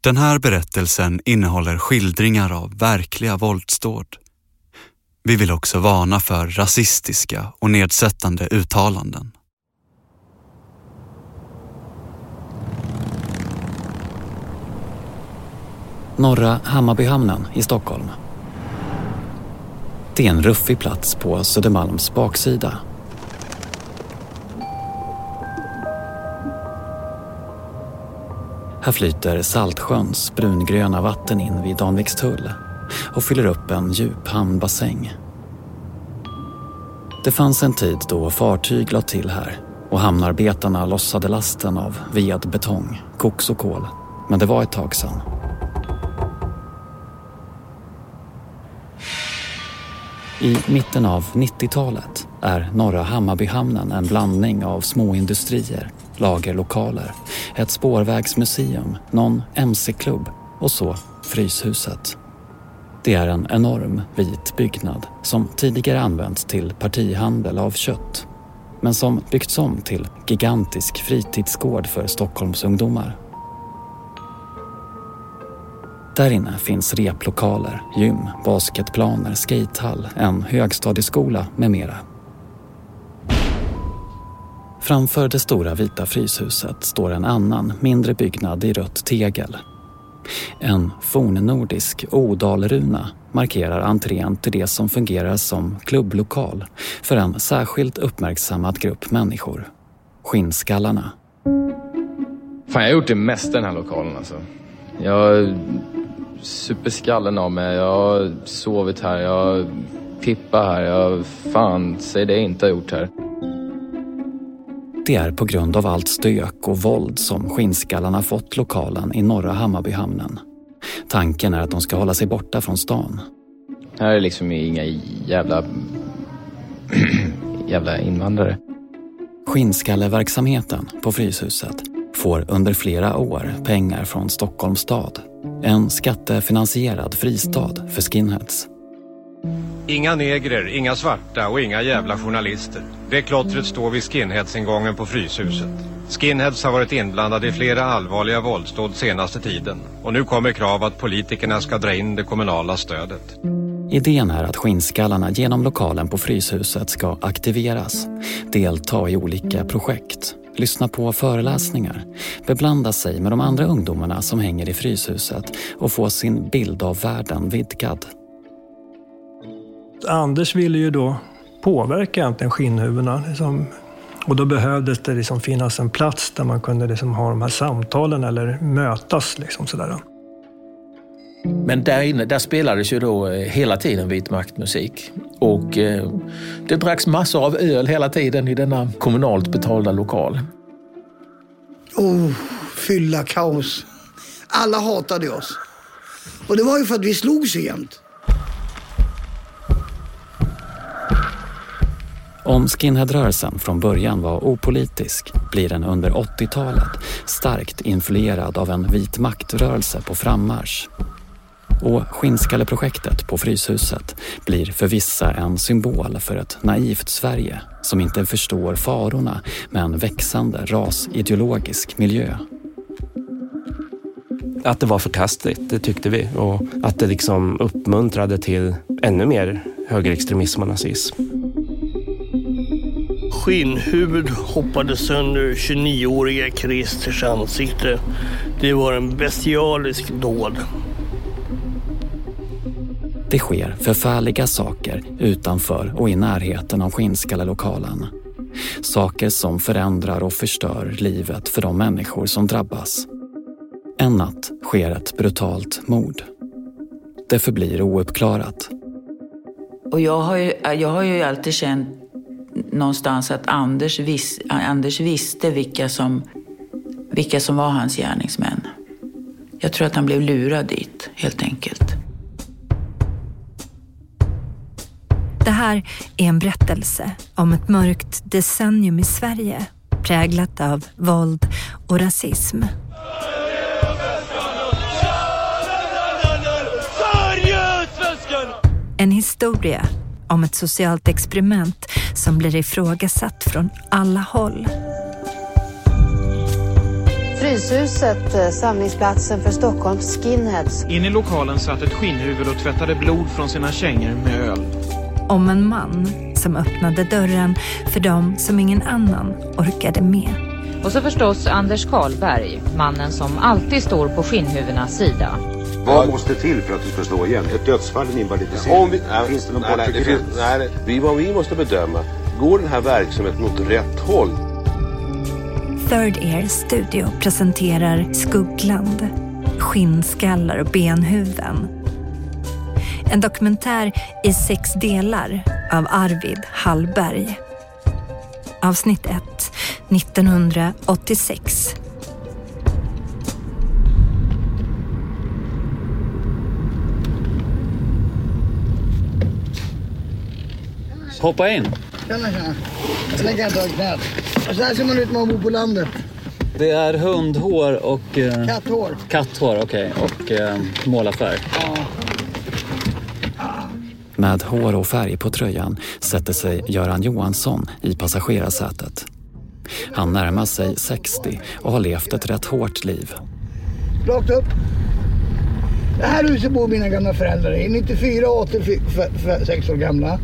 Den här berättelsen innehåller skildringar av verkliga våldsdåd. Vi vill också varna för rasistiska och nedsättande uttalanden. Norra Hammarbyhamnen i Stockholm. Det är en ruffig plats på Södermalms baksida. Här flyter Saltsjöns brungröna vatten in vid Danvikstull och fyller upp en djup hamnbassäng. Det fanns en tid då fartyg la till här och hamnarbetarna lossade lasten av ved, betong, koks och kol. Men det var ett tag sedan. I mitten av 90-talet är Norra Hammarbyhamnen en blandning av småindustrier, lagerlokaler, ett spårvägsmuseum, någon mc-klubb och så Fryshuset. Det är en enorm vit byggnad som tidigare använts till partihandel av kött men som byggts om till gigantisk fritidsgård för Stockholmsungdomar. Där inne finns replokaler, gym, basketplaner, skatehall, en högstadieskola med mera. Framför det stora vita fryshuset står en annan, mindre byggnad i rött tegel. En fornnordisk odalruna markerar entrén till det som fungerar som klubblokal för en särskilt uppmärksammad grupp människor. Skinnskallarna. Fan, jag har gjort det mesta i den här lokalen alltså. Jag super skallen av mig. Jag har sovit här. Jag har pippat här. Jag fan, säg det jag inte har gjort här. Det är på grund av allt stök och våld som skinnskallarna fått lokalen i norra Hammarbyhamnen. Tanken är att de ska hålla sig borta från stan. Här är liksom inga jävla... jävla invandrare. Skinnskalleverksamheten på Fryshuset får under flera år pengar från Stockholms stad. En skattefinansierad fristad för skinheads. Inga negrer, inga svarta och inga jävla journalister. Det klottret står vid skinheads-ingången på Fryshuset. Skinheads har varit inblandade i flera allvarliga våldsdåd senaste tiden. Och nu kommer krav att politikerna ska dra in det kommunala stödet. Idén är att skinnskallarna genom lokalen på Fryshuset ska aktiveras, delta i olika projekt, lyssna på föreläsningar, beblanda sig med de andra ungdomarna som hänger i Fryshuset och få sin bild av världen vidgad. Anders ville ju då påverka egentligen skinnhuvudena. Liksom. Och då behövdes det liksom finnas en plats där man kunde liksom ha de här samtalen eller mötas. Liksom sådär. Men där inne där spelades ju då eh, hela tiden vit maktmusik. Och eh, det dracks massor av öl hela tiden i denna kommunalt betalda lokal. Oh, fylla kaos. Alla hatade oss. Och det var ju för att vi slog så jämt. Om skinheadrörelsen från början var opolitisk blir den under 80-talet starkt influerad av en vit maktrörelse på frammarsch. Och Skinnskalleprojektet på Fryshuset blir för vissa en symbol för ett naivt Sverige som inte förstår farorna med en växande rasideologisk miljö. Att det var förkastligt, det tyckte vi. Och att det liksom uppmuntrade till ännu mer högerextremism och nazism. Skinnhuvud hoppade sönder 29-åriga Christers ansikte. Det var en bestialisk dåd. Det sker förfärliga saker utanför och i närheten av Skinnskallelokalen. Saker som förändrar och förstör livet för de människor som drabbas. En natt sker ett brutalt mord. Det förblir ouppklarat. Och jag har ju, jag har ju alltid känt någonstans att Anders, vis, Anders visste vilka som, vilka som var hans gärningsmän. Jag tror att han blev lurad dit, helt enkelt. Det här är en berättelse om ett mörkt decennium i Sverige präglat av våld och rasism. En historia om ett socialt experiment som blir ifrågasatt från alla håll. Fryshuset, eh, samlingsplatsen för Stockholms skinheads. In i lokalen satt ett skinnhuvud och tvättade blod från sina kängor med öl. Om en man som öppnade dörren för dem som ingen annan orkade med. Och så förstås Anders Karlberg, mannen som alltid står på skinnhuvudenas sida. Vad måste till för att du ska slå igen? Ett dödsfall, en invalidisering? Om vi, nej, finns det någon nej, nej, bortre det finns, nej, vi, vad vi måste bedöma, går den här verksamheten åt rätt håll? Third Ear Studio presenterar Skuggland, skinnskallar och benhuvuden. En dokumentär i sex delar av Arvid Hallberg. Avsnitt 1, 1986. Hoppa in. Tjena, tjena. Så länge jag knät. Och så här ser man ut när man bor på landet. Det är hundhår och... Eh, Katthår. katthår, okej. Och eh, målarfärg. Ja. Med hår och färg på tröjan sätter sig Göran Johansson i passagerarsätet. Han närmar sig 60 och har levt ett rätt hårt liv. Rakt upp. Det här huset bor mina gamla föräldrar i. 94 och 86 år gamla.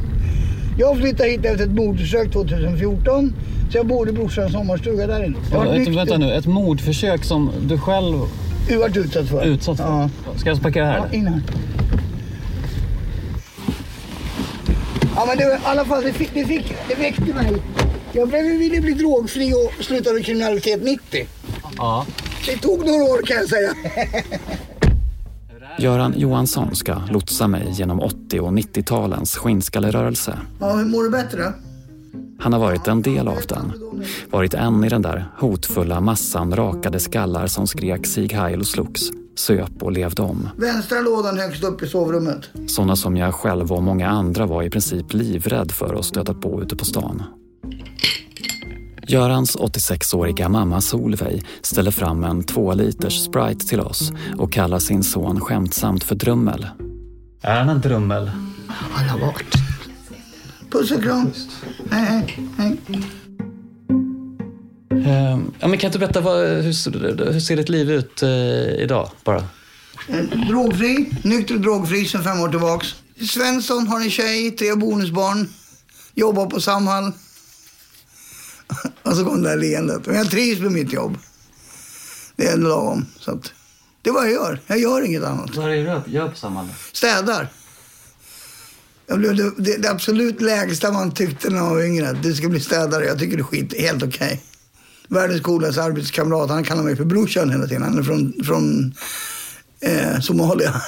Jag flyttade hit efter ett mordförsök 2014. Så jag bor i brorsans sommarstuga där inne. Har varit Vänta, nykter. vänta nu, ett mordförsök som du själv Du varit utsatt för. utsatt för? Ja. Ska jag parkera här? Ja, in här. Ja men det i alla fall, det, fick, det, fick, det väckte mig. Jag blev, ville bli drogfri och slutade kriminalitet 90. Ja. Det tog några år kan jag säga. Göran Johansson ska lotsa mig genom 80 och 90-talens skinnskallerörelse. Ja, hur mår du bättre? Han har varit en del av den. Varit en i den där hotfulla massan rakade skallar som skrek Sieg Heil och slogs, söp och levde om. Vänstra lådan högst upp i sovrummet. Sådana som jag själv och många andra var i princip livrädd för att stöta på ute på stan. Görans 86-åriga mamma Solveig ställer fram en två liters Sprite till oss och kallar sin son skämtsamt för Drummel. Är han en drummel? Har jag varit. Puss och kram. Hej, hej, hej. Eh, ja, men kan du berätta, vad, hur, ser- hur ser ditt liv ut eh, idag? Bara. Eh, Drogfri, nykter och drogfri sedan fem år tillbaks. Svensson har en tjej, tre bonusbarn. Jobbar på Samhall. Och så kom det där leendet. Men jag trivs med mitt jobb. Det är lagom. Så att, det är vad jag gör. Jag gör inget annat. Vad är det du gör på Samhall? Städar. Jag blev det, det, det absolut lägsta man tyckte när man var yngre. Du ska bli städare. Jag tycker det är skit, helt okej. Världens coolaste arbetskamrat. Han kallar mig för brorsan hela tiden. Han är från, från eh, Somalia.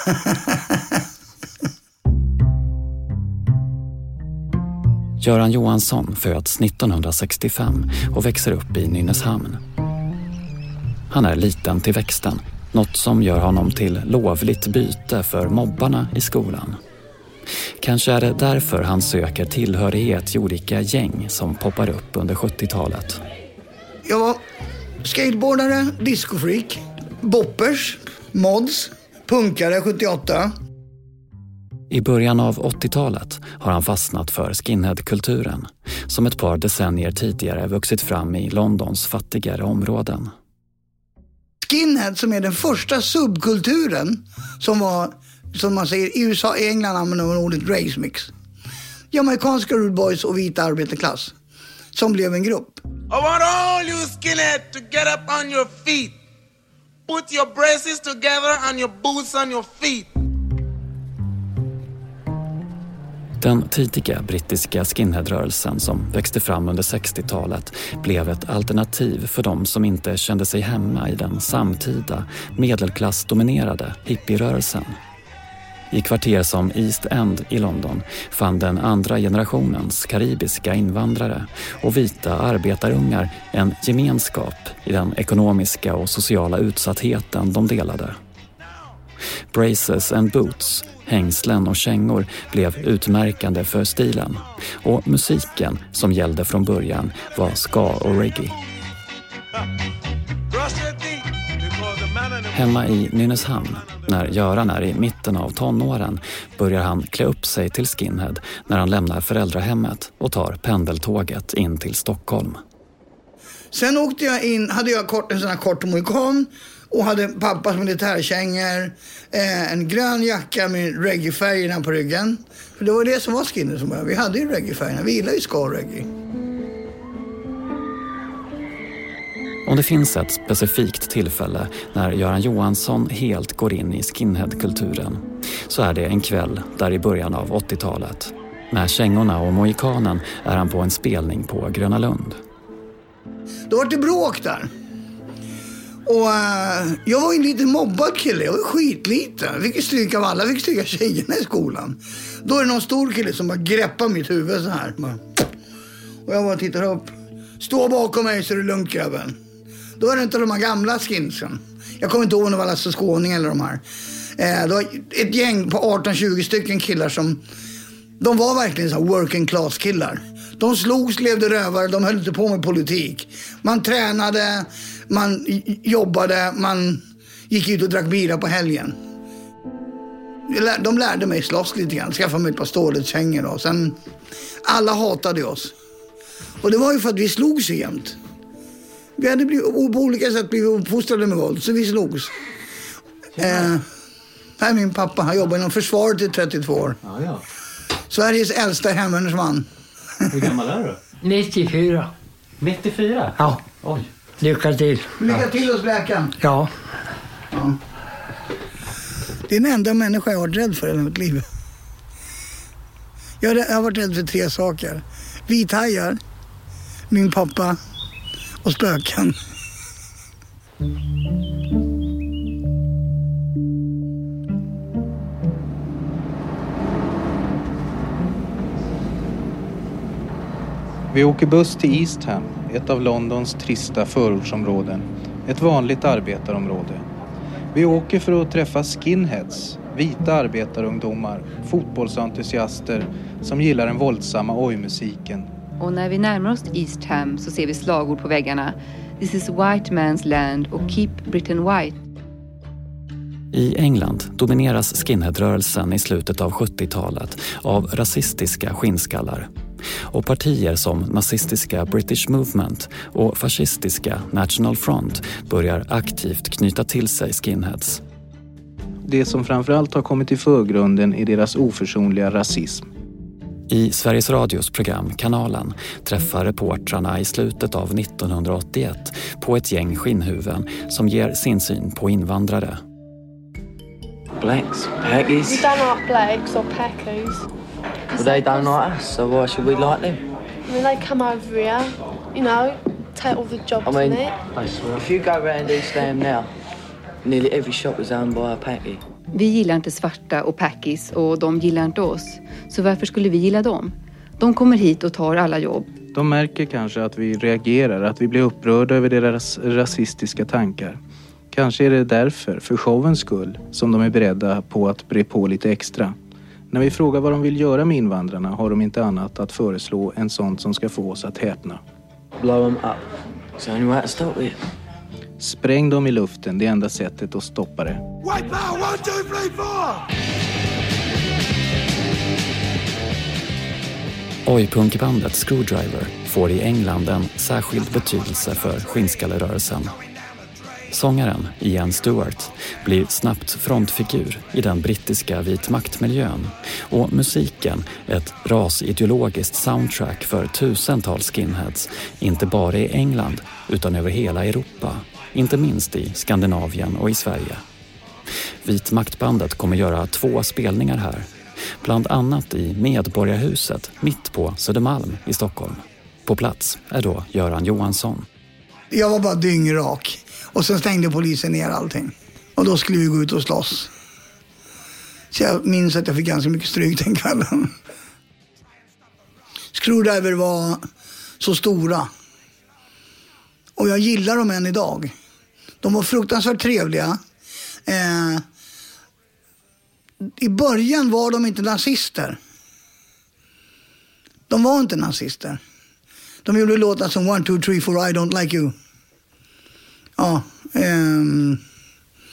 Göran Johansson föds 1965 och växer upp i Nynäshamn. Han är liten till växten, något som gör honom till lovligt byte för mobbarna i skolan. Kanske är det därför han söker tillhörighet i olika gäng som poppar upp under 70-talet. Jag var skateboardare, discofreak, boppers, mods, punkare 78. I början av 80-talet har han fastnat för skinheadkulturen som ett par decennier tidigare vuxit fram i Londons fattigare områden. Skinhead som är den första subkulturen som var, som man säger, i USA och England använder man ordet race mix. Jamaicanska rude boys och vita arbetarklass som blev en grupp. I want all you skinhead to get up on your feet. Put your braces together and your boots on your feet. Den tidiga brittiska skinheadrörelsen som växte fram under 60-talet blev ett alternativ för de som inte kände sig hemma i den samtida medelklassdominerade hippierörelsen. I kvarter som East End i London fann den andra generationens karibiska invandrare och vita arbetarungar en gemenskap i den ekonomiska och sociala utsattheten de delade. Braces and boots, hängslen och kängor blev utmärkande för stilen och musiken som gällde från början var ska och reggae. Hemma i Nynäshamn, när Göran är i mitten av tonåren, börjar han klä upp sig till skinhead när han lämnar föräldrahemmet och tar pendeltåget in till Stockholm. Sen åkte jag in, hade jag kort, en sån här kort mohikan och hade pappas militärkängor, eh, en grön jacka med reggae-färgerna på ryggen. För det var det som var skinhead från början. Vi hade ju reggae-färgerna. Vi gillar ju ska och reggae. Om det finns ett specifikt tillfälle när Göran Johansson helt går in i skinheadkulturen så är det en kväll där i början av 80-talet. Med kängorna och mohikanen är han på en spelning på Gröna Lund. Då var det bråk där. Och uh, jag var ju en liten mobbad kille. Jag var skitliten. Jag fick ju stryk av alla. Jag fick av tjejerna i skolan. Då är det någon stor kille som bara greppar mitt huvud så här. Och jag bara tittar upp. Stå bakom mig så är det lugnt grabben. Då är det inte de här gamla skinsen. Jag kommer inte ihåg om det var Lasse Skåning eller de här. Eh, det var ett gäng på 18-20 stycken killar som... De var verkligen så här working class killar. De slogs, levde rövare, de höll inte på med politik. Man tränade, man jobbade, man gick ut och drack bira på helgen. De lärde mig slåss lite grann, skaffade mig ett par stålhetskängor och sen... Alla hatade oss. Och det var ju för att vi slogs jämt. Vi hade blivit, på olika sätt blivit uppfostrade med våld, så vi slogs. Eh, här är min pappa, han jobbar inom försvaret i 32 år. Ja, ja. Sveriges äldsta hemvärnsman. Hur gammal är du? 94. 94? Ja. Oj. Lycka till. Lycka till hos läkaren. Ja. Det är den enda människa jag har varit rädd för i mitt liv. Jag har varit rädd för tre saker. Vithajar, min pappa och spöken. Vi åker buss till Eastham, ett av Londons trista förortsområden. Ett vanligt arbetarområde. Vi åker för att träffa skinheads, vita arbetarungdomar, fotbollsentusiaster som gillar den våldsamma oj-musiken. Och när vi närmar oss East Ham så ser vi slagord på väggarna. This is white man's land och Keep Britain White. I England domineras skinheadrörelsen i slutet av 70-talet av rasistiska skinnskallar. Och partier som nazistiska British Movement och fascistiska National Front börjar aktivt knyta till sig skinheads. Det som framförallt har kommit i förgrunden är deras oförsonliga rasism. I Sveriges Radios program Kanalen träffar reportrarna i slutet av 1981 på ett gäng skinnhuvuden som ger sin syn på invandrare. Blacks, packies. We don't like blacks or packies. Well, they don't like us, so why should we like them? I mean, they come over here, you know, take all the jobs I mean, in it. if you go round East Ham now, nearly every shop is owned by a packie. Vi gillar inte svarta och packis och de gillar inte oss. Så varför skulle vi gilla dem? De kommer hit och tar alla jobb. De märker kanske att vi reagerar, att vi blir upprörda över deras rasistiska tankar. Kanske är det därför, för showens skull, som de är beredda på att bre på lite extra. När vi frågar vad de vill göra med invandrarna har de inte annat att föreslå än sånt som ska få oss att häpna. Blow them up. It's the only way to stop it. Spräng dem i luften, det enda sättet att stoppa det. White power, one, two, three, four! Oj-punkbandet Screwdriver får i England en särskild betydelse för skinnskallerörelsen. Sångaren Ian Stewart blir snabbt frontfigur i den brittiska vitmaktmiljön och musiken ett rasideologiskt soundtrack för tusentals skinheads, inte bara i England utan över hela Europa, inte minst i Skandinavien och i Sverige. Vitmaktbandet kommer göra två spelningar här, bland annat i Medborgarhuset mitt på Södermalm i Stockholm. På plats är då Göran Johansson. Jag var bara dyngrak. Och sen stängde polisen ner allting. Och då skulle vi gå ut och slåss. Så jag minns att jag fick ganska mycket stryk den kvällen. Screwdriver var så stora. Och jag gillar dem än idag. De var fruktansvärt trevliga. Eh, I början var de inte nazister. De var inte nazister. De gjorde låtar som One, two, three, four, I don't like you. Ja. ehm,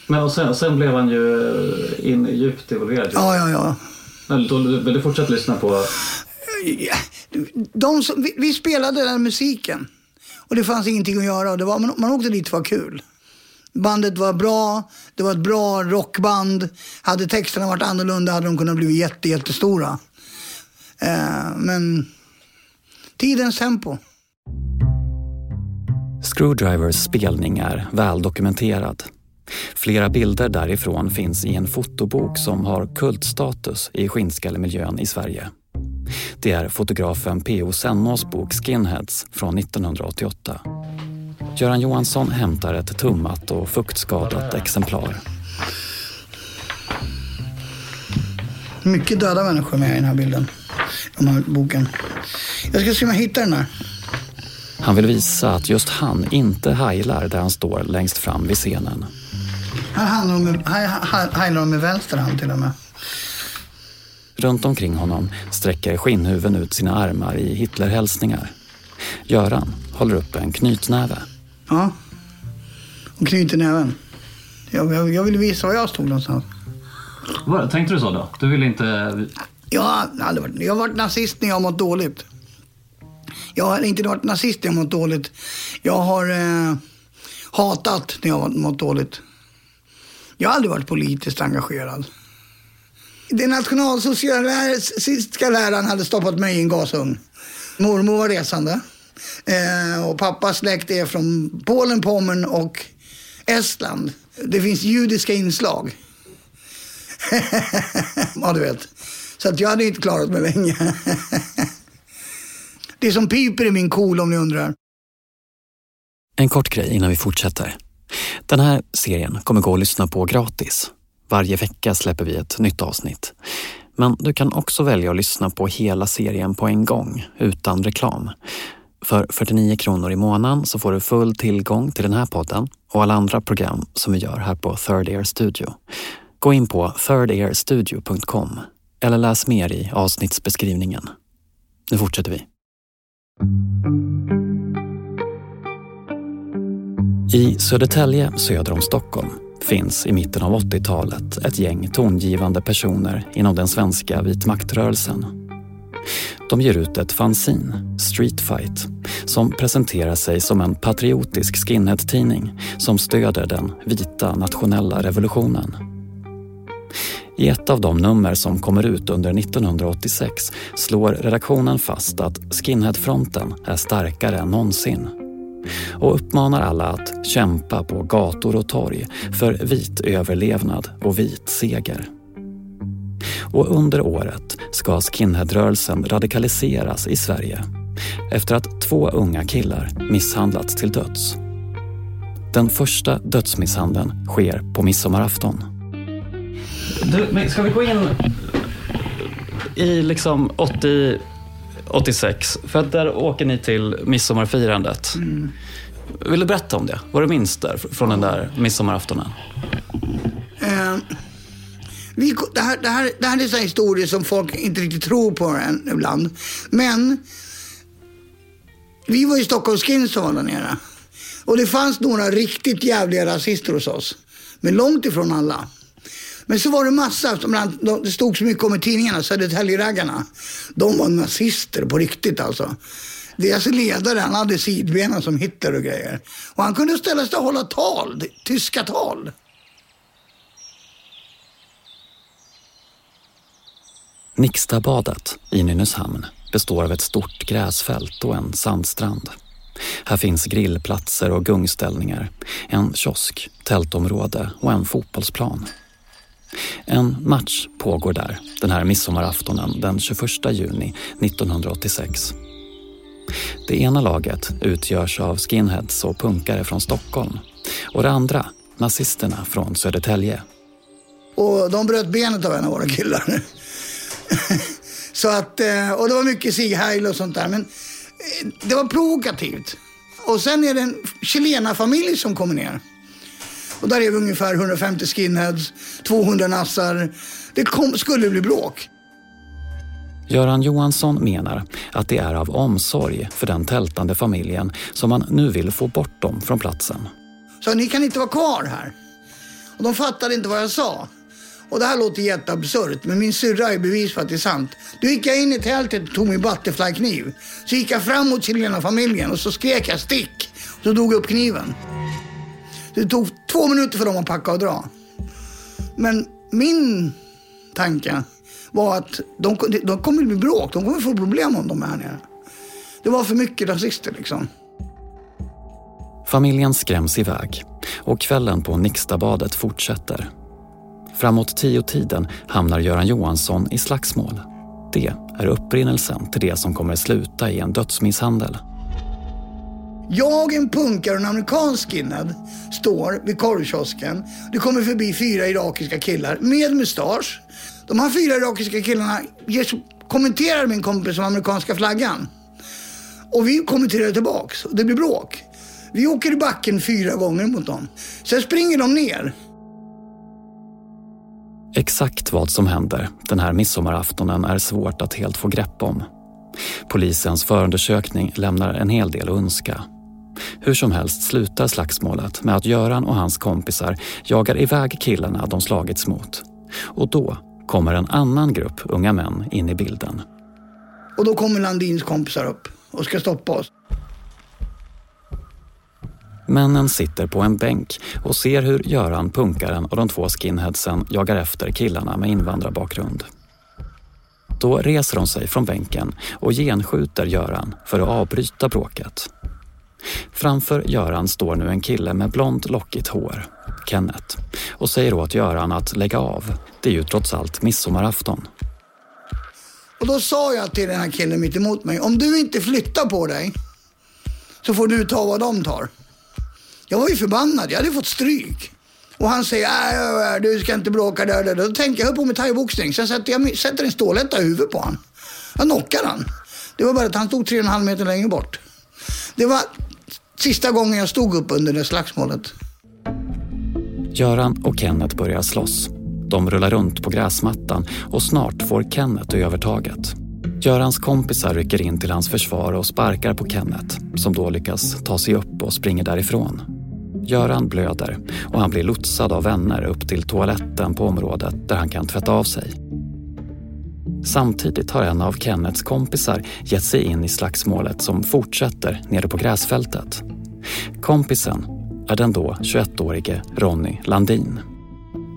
Men och sen, sen blev han ju in, djupt involverad. ja, ja, ja. Men då vill du fortsätta lyssna på... De som, vi, vi spelade den musiken. Och det fanns ingenting att göra. Det var, man, man åkte dit för att kul. Bandet var bra, det var ett bra rockband. Hade texterna varit annorlunda hade de kunnat bli jätte, jättestora. Eh, men tidens tempo. Screwdrivers spelning är väldokumenterad. Flera bilder därifrån finns i en fotobok som har kultstatus i skinnskallemiljön i Sverige. Det är fotografen P.O. Sennås bok Skinheads från 1988. Göran Johansson hämtar ett tummat och fuktskadat exemplar. Mycket döda människor med i den här bilden. Den här boken. Jag ska se om jag hittar den här. Han vill visa att just han inte heilar där han står längst fram vid scenen. Här, heilar med vänster hand till och med. Runt omkring honom sträcker skinnhuven ut sina armar i Hitlerhälsningar. Göran håller upp en knytnäve. Ja, och knyter näven. Jag, jag, jag ville visa var jag stod någonstans. Vad, tänkte du så då? Du ville inte... Jag har aldrig varit, jag har varit nazist när jag har mått dåligt. Jag har inte varit nazist när jag mått dåligt. Jag har eh, hatat när jag har mått dåligt. Jag har aldrig varit politiskt engagerad. Den nationalsocialistiska läraren hade stoppat mig i en gasugn. Mormor var resande. Eh, och pappas släkt är från Polen, Pommern och Estland. Det finns judiska inslag. ja, du vet. Så att jag hade inte klarat mig länge. det är som piper i min kol om ni undrar. En kort grej innan vi fortsätter. Den här serien kommer gå att lyssna på gratis. Varje vecka släpper vi ett nytt avsnitt. Men du kan också välja att lyssna på hela serien på en gång, utan reklam. För 49 kronor i månaden så får du full tillgång till den här podden och alla andra program som vi gör här på Third Air Studio. Gå in på thirdairstudio.com eller läs mer i avsnittsbeskrivningen. Nu fortsätter vi. I Södertälje söder om Stockholm finns i mitten av 80-talet ett gäng tongivande personer inom den svenska vitmaktrörelsen. De ger ut ett fanzine, Street Fight, som presenterar sig som en patriotisk skinhead-tidning som stöder den vita nationella revolutionen. I ett av de nummer som kommer ut under 1986 slår redaktionen fast att skinheadfronten är starkare än någonsin och uppmanar alla att kämpa på gator och torg för vit överlevnad och vit seger. Och under året ska skinheadrörelsen radikaliseras i Sverige efter att två unga killar misshandlats till döds. Den första dödsmisshandeln sker på midsommarafton. Du, men ska vi gå in i liksom 80, 86? För att där åker ni till midsommarfirandet. Mm. Vill du berätta om det? Vad du minns där från den där midsommaraftonen? Eh, vi, det, här, det, här, det här är så här historier som folk inte riktigt tror på än, ibland. Men vi var ju Stockholms Skins som var där nere. Och det fanns några riktigt jävliga rasister hos oss. Men långt ifrån alla. Men så var det massa, som bland, det stod så mycket om i tidningarna, Södertäljeraggarna. De var nazister på riktigt alltså. Deras ledare, han hade sidbenen som Hitler och grejer. Och han kunde ställa sig och hålla tal, tyska tal. Nixtabadet i Nynäshamn består av ett stort gräsfält och en sandstrand. Här finns grillplatser och gungställningar, en kiosk, tältområde och en fotbollsplan. En match pågår där den här midsommaraftonen den 21 juni 1986. Det ena laget utgörs av skinheads och punkare från Stockholm och det andra nazisterna från Södertälje. Och de bröt benet av en av våra killar. så att, eh, och det var mycket Sieg Heil och sånt där. Men eh, det var provokativt. Och sen är det en chilenafamilj som kommer ner. Och där är vi ungefär 150 skinheads, 200 nassar. Det kom, skulle bli bråk. Göran Johansson menar att det är av omsorg för den tältande familjen som man nu vill få bort dem från platsen. Så ni kan inte vara kvar här. Och de fattade inte vad jag sa. Och det här låter jätteabsurt, men min syrra är bevis för att det är sant. Då gick jag in i tältet och tog min butterflykniv. Så gick jag fram mot familjen och så skrek jag stick. Så drog jag upp kniven. Det tog två minuter för dem att packa och dra. Men min tanke var att de, de kommer bli bråk. De kommer få problem om de är här nere. Det var för mycket rasister liksom. Familjen skräms iväg och kvällen på Nixtabadet fortsätter. Framåt tio-tiden hamnar Göran Johansson i slagsmål. Det är upprinnelsen till det som kommer sluta i en dödsmisshandel. Jag, en punkare och en amerikansk skinhead står vid korvkiosken. Det kommer förbi fyra irakiska killar med mustasch. De här fyra irakiska killarna kommenterar min kompis om amerikanska flaggan. Och vi kommenterar tillbaks och det blir bråk. Vi åker i backen fyra gånger mot dem. Sen springer de ner. Exakt vad som händer den här midsommaraftonen är svårt att helt få grepp om. Polisens förundersökning lämnar en hel del att önska. Hur som helst slutar slagsmålet med att Göran och hans kompisar jagar iväg killarna de slagits mot. Och då kommer en annan grupp unga män in i bilden. Och då kommer Landins kompisar upp och ska stoppa oss. Männen sitter på en bänk och ser hur Göran, punkaren och de två skinheadsen jagar efter killarna med invandrarbakgrund. Då reser hon sig från bänken och genskjuter Göran för att avbryta bråket. Framför Göran står nu en kille med blont lockigt hår, Kenneth, och säger åt Göran att lägga av. Det är ju trots allt midsommarafton. Och då sa jag till den här killen mitt emot mig, om du inte flyttar på dig så får du ta vad de tar. Jag var ju förbannad, jag hade fått stryk. Och han säger, äh, äh, du ska inte bråka där, där. Då tänker jag, höll på med thaiboxning. Sen sätter jag sätter en stålhätta i huvudet på honom. Jag knockar han. Det var bara att han stod tre och en halv meter längre bort. Det var sista gången jag stod upp under det slagsmålet. Göran och Kenneth börjar slåss. De rullar runt på gräsmattan och snart får Kenneth övertaget. Görans kompisar rycker in till hans försvar och sparkar på Kenneth som då lyckas ta sig upp och springer därifrån. Göran blöder och han blir lotsad av vänner upp till toaletten på området där han kan tvätta av sig. Samtidigt har en av Kennets kompisar gett sig in i slagsmålet som fortsätter nere på gräsfältet. Kompisen är den då 21-årige Ronny Landin.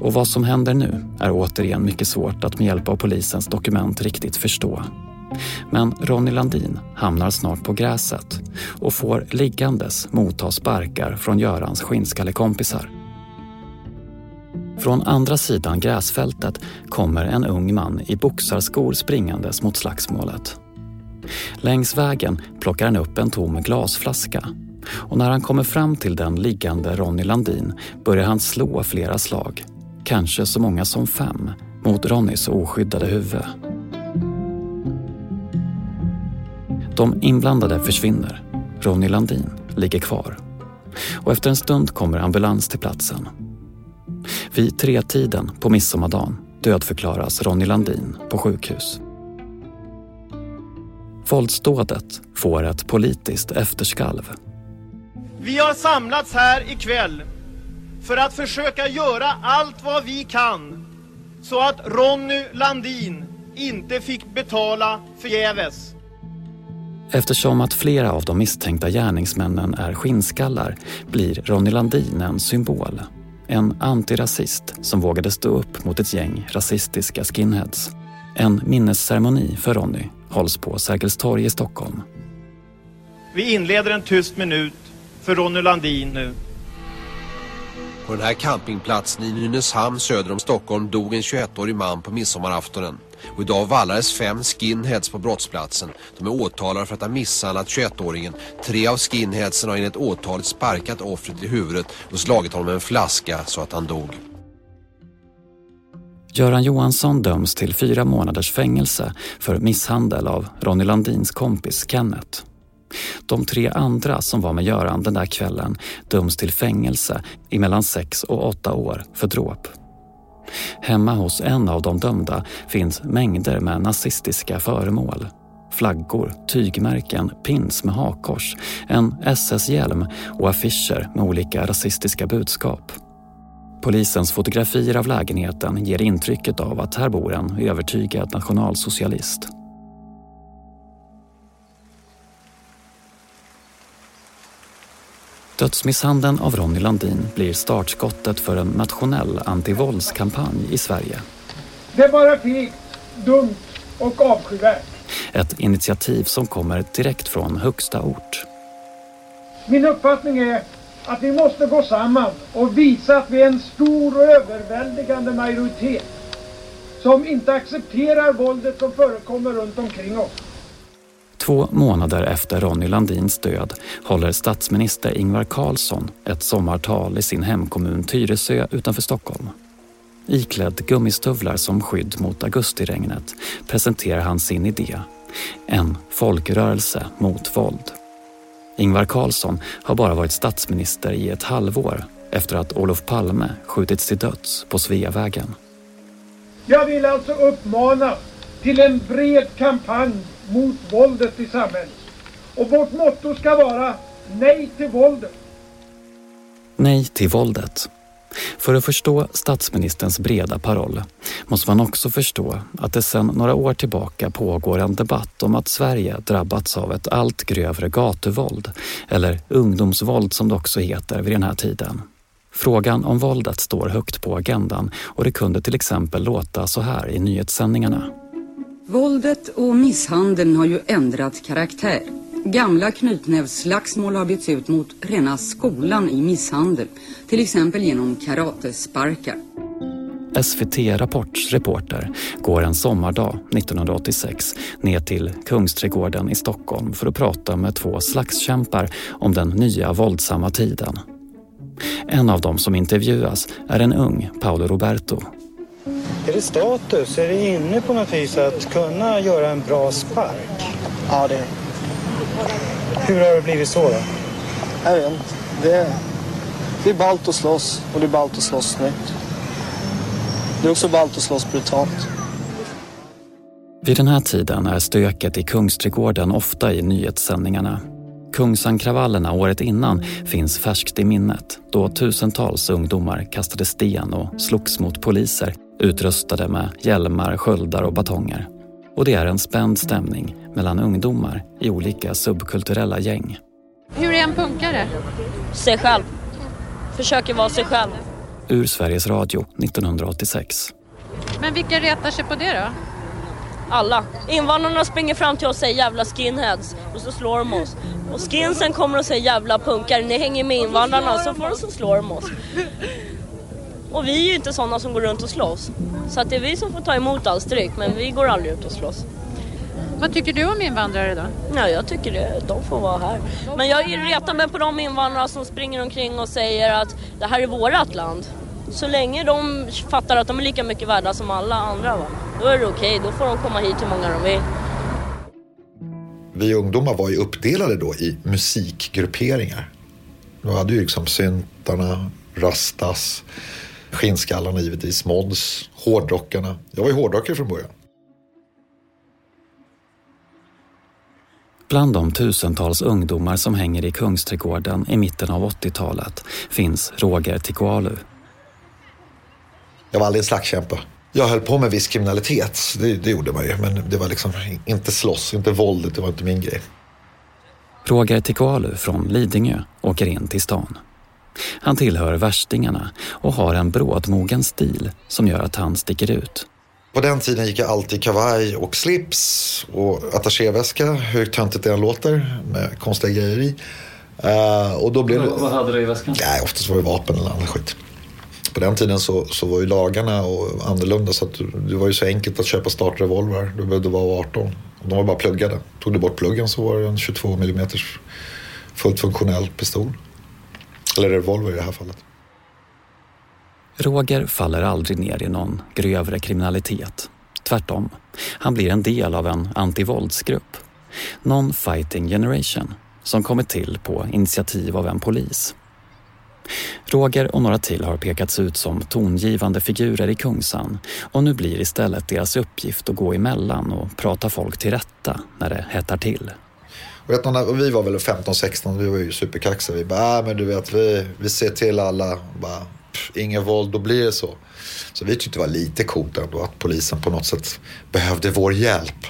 Och vad som händer nu är återigen mycket svårt att med hjälp av polisens dokument riktigt förstå. Men Ronny Landin hamnar snart på gräset och får liggandes motta sparkar från Görans skinnskallekompisar. Från andra sidan gräsfältet kommer en ung man i boxarskor springandes mot slagsmålet. Längs vägen plockar han upp en tom glasflaska och när han kommer fram till den liggande Ronny Landin börjar han slå flera slag, kanske så många som fem, mot Ronnys oskyddade huvud. De inblandade försvinner. Ronny Landin ligger kvar. Och efter en stund kommer ambulans till platsen. Vid tretiden på midsommardagen dödförklaras Ronny Landin på sjukhus. Våldsdådet får ett politiskt efterskalv. Vi har samlats här ikväll för att försöka göra allt vad vi kan så att Ronny Landin inte fick betala förgäves. Eftersom att flera av de misstänkta gärningsmännen är skinnskallar blir Ronny Landin en symbol. En antirasist som vågade stå upp mot ett gäng rasistiska skinheads. En minnesceremoni för Ronny hålls på Sergels torg i Stockholm. Vi inleder en tyst minut för Ronny Landin nu. På den här campingplatsen i Nynäshamn söder om Stockholm dog en 21-årig man på midsommaraftonen. Och idag vallades fem skinheads på brottsplatsen. De är åtalade för att ha misshandlat 21-åringen. Tre av skinheadsen har enligt åtalet sparkat offret i huvudet och slagit honom med en flaska så att han dog. Göran Johansson döms till fyra månaders fängelse för misshandel av Ronny Landins kompis Kenneth. De tre andra som var med Göran den där kvällen döms till fängelse i mellan sex och åtta år för dråp. Hemma hos en av de dömda finns mängder med nazistiska föremål. Flaggor, tygmärken, pins med hakkors, en SS-hjälm och affischer med olika rasistiska budskap. Polisens fotografier av lägenheten ger intrycket av att här bor en övertygad nationalsocialist. Dödsmisshandeln av Ronny Landin blir startskottet för en nationell antivåldskampanj i Sverige. Det är bara fegt, dumt och avskyvärt. Ett initiativ som kommer direkt från högsta ort. Min uppfattning är att vi måste gå samman och visa att vi är en stor och överväldigande majoritet som inte accepterar våldet som förekommer runt omkring oss. Två månader efter Ronny Landins död håller statsminister Ingvar Carlsson ett sommartal i sin hemkommun Tyresö utanför Stockholm. Iklädd gummistövlar som skydd mot augustiregnet presenterar han sin idé. En folkrörelse mot våld. Ingvar Carlsson har bara varit statsminister i ett halvår efter att Olof Palme skjutits till döds på Sveavägen. Jag vill alltså uppmana till en bred kampanj mot våldet i samhället. Och vårt motto ska vara Nej till våldet. Nej till våldet. För att förstå statsministerns breda paroll måste man också förstå att det sedan några år tillbaka pågår en debatt om att Sverige drabbats av ett allt grövre gatuvåld, eller ungdomsvåld som det också heter vid den här tiden. Frågan om våldet står högt på agendan och det kunde till exempel låta så här i nyhetssändningarna. Våldet och misshandeln har ju ändrat karaktär. Gamla knytnävsslagsmål har bytts ut mot rena skolan i misshandel. Till exempel genom karatesparkar. SVT Rapports reporter går en sommardag 1986 ner till Kungsträdgården i Stockholm för att prata med två slagskämpar om den nya våldsamma tiden. En av dem som intervjuas är en ung Paolo Roberto. Är det status? Är det inne på något vis att kunna göra en bra spark? Ja, det är Hur har det blivit så då? Jag vet inte. Det är, det är ballt att slåss och det är ballt att slåss snyggt. Det är också ballt att slåss brutalt. Vid den här tiden är stöket i Kungsträdgården ofta i nyhetssändningarna. Kungsankravallerna året innan finns färskt i minnet då tusentals ungdomar kastade sten och slogs mot poliser utrustade med hjälmar, sköldar och batonger. Och det är en spänd stämning mellan ungdomar i olika subkulturella gäng. Hur är en punkare? Sig själv. Försöker vara sig själv. Ur Sveriges Radio 1986. Men vilka retar sig på det då? Alla. Invandrarna springer fram till oss och säger jävla skinheads och så slår de oss. Och skinsen kommer och säger jävla punkare, ni hänger med invandrarna så får de så slår de oss. Och vi är ju inte sådana som går runt och slåss. Så att det är vi som får ta emot all stryk men vi går aldrig ut och slåss. Vad tycker du om invandrare då? Ja, jag tycker det. De får vara här. Men jag retar mig på de invandrare som springer omkring och säger att det här är vårat land. Så länge de fattar att de är lika mycket värda som alla andra, va? då är det okej. Okay. Då får de komma hit hur många de vill. Vi ungdomar var ju uppdelade då i musikgrupperingar. Då hade ju liksom syntarna, rastas, skinnskallarna givetvis, mods, hårdrockarna. Jag var ju hårdrockare från början. Bland de tusentals ungdomar som hänger i Kungsträdgården i mitten av 80-talet finns Roger Tikualu. Jag var aldrig en slagskämpe. Jag höll på med viss kriminalitet, det, det, gjorde man ju. Men det var liksom inte slåss, inte våldet, det var inte min grej. Roger Tikualu från Lidingö åker in till stan. Han tillhör värstingarna och har en brådmogen stil som gör att han sticker ut. På den tiden gick jag alltid kavaj och slips och attachéväska, hur töntigt det än låter, med konstiga grejer i. Uh, och då blev. Vad hade du i väskan? Nej, oftast var det vapen eller annat skit. På den tiden så, så var ju lagarna och annorlunda så att det var ju så enkelt att köpa startrevolver. Du behövde vara 18. Och de var bara pluggade. Tog du bort pluggen så var det en 22 mm fullt funktionell pistol. Eller revolver i det här fallet. Roger faller aldrig ner i någon grövre kriminalitet. Tvärtom. Han blir en del av en antivåldsgrupp. Non-Fighting Generation som kommit till på initiativ av en polis. Roger och några till har pekats ut som tongivande figurer i Kungsan och nu blir istället deras uppgift att gå emellan och prata folk till rätta när det hettar till. Vet du, när vi var väl 15-16, vi var ju superkaxiga. Vi bara, äh, men du vet, vi, vi ser till alla. Bara, inget våld, då blir det så. Så vi tyckte det var lite coolt ändå att polisen på något sätt behövde vår hjälp.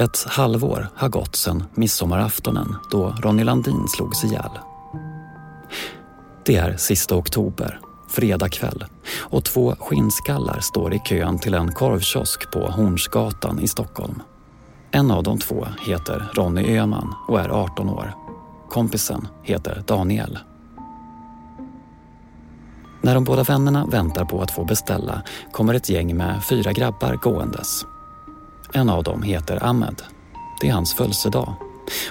Ett halvår har gått sedan midsommaraftonen då Ronny Landin slogs ihjäl. Det är sista oktober, fredag kväll och två skinnskallar står i kön till en korvkiosk på Hornsgatan i Stockholm. En av de två heter Ronny Öhman och är 18 år. Kompisen heter Daniel. När de båda vännerna väntar på att få beställa kommer ett gäng med fyra grabbar gåendes. En av dem heter Ahmed. Det är hans födelsedag.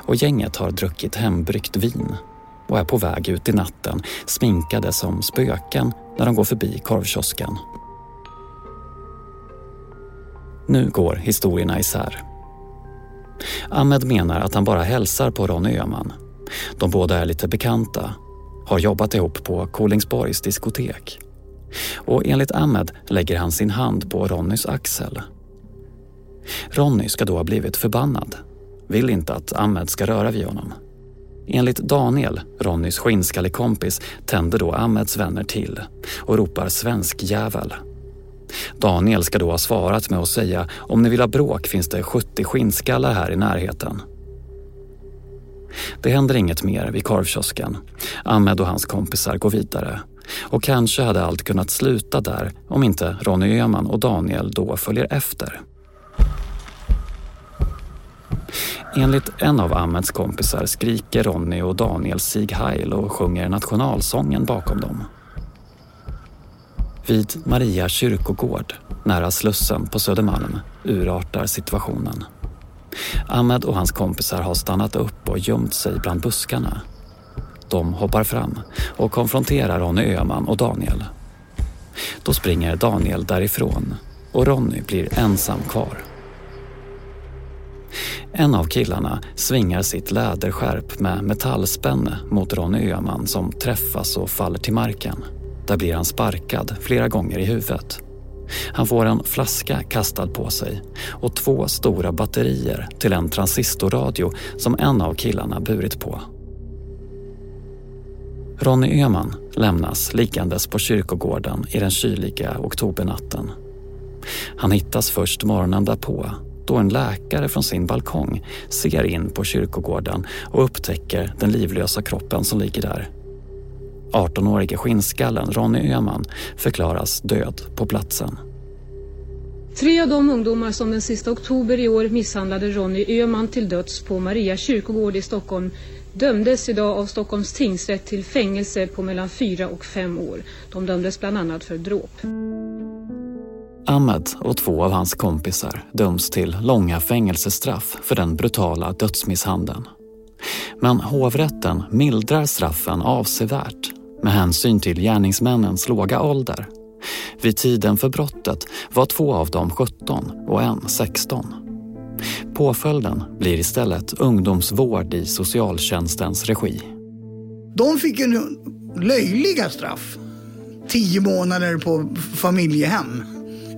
Och gänget har druckit hembryggt vin och är på väg ut i natten sminkade som spöken när de går förbi korvkiosken. Nu går historierna isär. Ahmed menar att han bara hälsar på Ronny Öhman. De båda är lite bekanta, har jobbat ihop på Kolingsborgs diskotek. Och enligt Ahmed lägger han sin hand på Ronnys axel Ronny ska då ha blivit förbannad. Vill inte att Ahmed ska röra vid honom. Enligt Daniel, Ronnys skinnskallekompis, tänder då Ahmeds vänner till och ropar svensk jävel. Daniel ska då ha svarat med att säga om ni vill ha bråk finns det 70 skinnskallar här i närheten. Det händer inget mer vid korvkiosken. Ahmed och hans kompisar går vidare. Och kanske hade allt kunnat sluta där om inte Ronny Öhman och Daniel då följer efter. Enligt en av Ahmeds kompisar skriker Ronny och Daniel Sieg Heil och sjunger nationalsången bakom dem. Vid Maria kyrkogård, nära Slussen på Södermalm, urartar situationen. Ahmed och hans kompisar har stannat upp och gömt sig bland buskarna. De hoppar fram och konfronterar Ronny Öhman och Daniel. Då springer Daniel därifrån och Ronny blir ensam kvar. En av killarna svingar sitt läderskärp med metallspänne mot Ronny Öhman som träffas och faller till marken. Där blir han sparkad flera gånger i huvudet. Han får en flaska kastad på sig och två stora batterier till en transistorradio som en av killarna burit på. Ronny Öhman lämnas liggandes på kyrkogården i den kyliga oktobernatten. Han hittas först morgonen därpå då en läkare från sin balkong ser in på kyrkogården och upptäcker den livlösa kroppen som ligger där. 18-årige skinnskallen Ronny Öhman förklaras död på platsen. Tre av de ungdomar som den sista oktober i år misshandlade Ronny Öhman till döds på Maria kyrkogård i Stockholm dömdes idag av Stockholms tingsrätt till fängelse på mellan fyra och fem år. De dömdes bland annat för dråp. Ahmed och två av hans kompisar döms till långa fängelsestraff för den brutala dödsmisshandeln. Men hovrätten mildrar straffen avsevärt med hänsyn till gärningsmännens låga ålder. Vid tiden för brottet var två av dem 17 och en 16. Påföljden blir istället ungdomsvård i socialtjänstens regi. De fick en löjliga straff. Tio månader på familjehem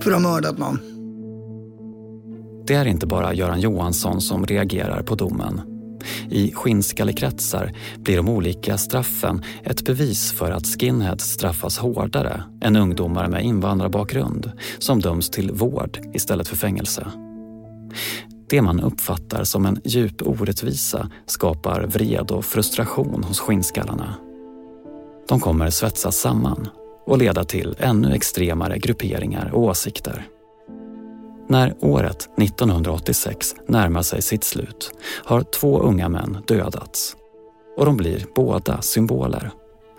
för att ha mördat någon. Det är inte bara Göran Johansson som reagerar på domen. I skinnskallekretsar blir de olika straffen ett bevis för att skinheads straffas hårdare än ungdomar med invandrarbakgrund som döms till vård istället för fängelse. Det man uppfattar som en djup orättvisa skapar vred och frustration hos skinnskallarna. De kommer svetsas samman och leda till ännu extremare grupperingar och åsikter. När året 1986 närmar sig sitt slut har två unga män dödats. Och de blir båda symboler.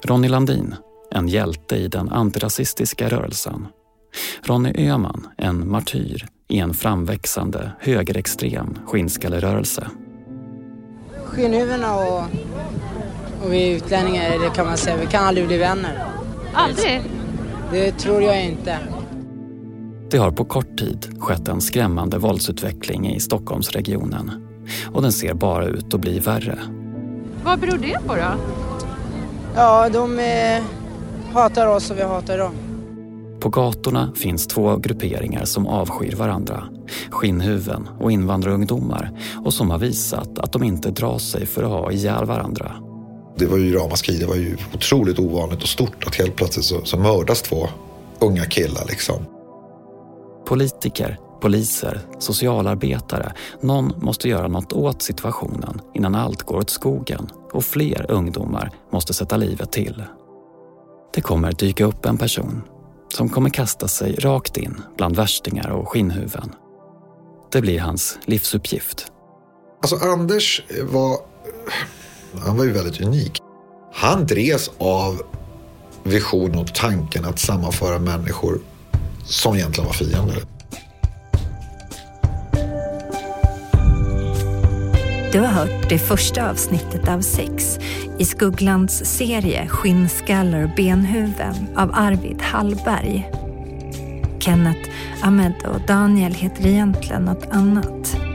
Ronny Landin, en hjälte i den antirasistiska rörelsen. Ronny Öhman, en martyr i en framväxande högerextrem skinnskallerörelse. Skinnhuvudena och, och vi utlänningar, det kan man säga, vi kan aldrig bli vänner. Aldrig? Det tror jag inte. Det har på kort tid skett en skrämmande våldsutveckling i Stockholmsregionen. Och den ser bara ut att bli värre. Vad beror det på då? Ja, de eh, hatar oss och vi hatar dem. På gatorna finns två grupperingar som avskyr varandra. Skinnhuven och invandrarungdomar och som har visat att de inte drar sig för att ha ihjäl varandra. Det var ju ramaskri, det var ju otroligt ovanligt och stort att helt plötsligt så, så mördas två unga killar liksom. Politiker, poliser, socialarbetare. Någon måste göra något åt situationen innan allt går åt skogen och fler ungdomar måste sätta livet till. Det kommer dyka upp en person som kommer kasta sig rakt in bland värstingar och skinnhuven. Det blir hans livsuppgift. Alltså Anders var, han var ju väldigt unik. Han drevs av visionen och tanken att sammanföra människor som egentligen var fiender. Du har hört det första avsnittet av sex i Skugglands serie Skinnskallar och benhuven av Arvid Hallberg. Kenneth, Ahmed och Daniel heter egentligen något annat.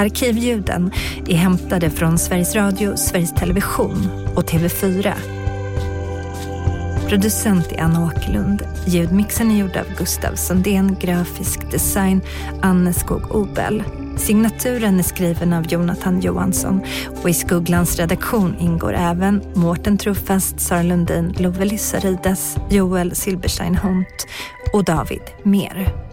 Arkivljuden är hämtade från Sveriges Radio, Sveriges Television och TV4. Producent är Anna Åkerlund. Ljudmixen är gjord av Gustav Sundén, grafisk design Anne Skog Obel. Signaturen är skriven av Jonathan Johansson och i Skugglans redaktion ingår även Mårten Truffast, Sara Lundin, Love Lissarides, Joel Silberstein Hunt och David Mer.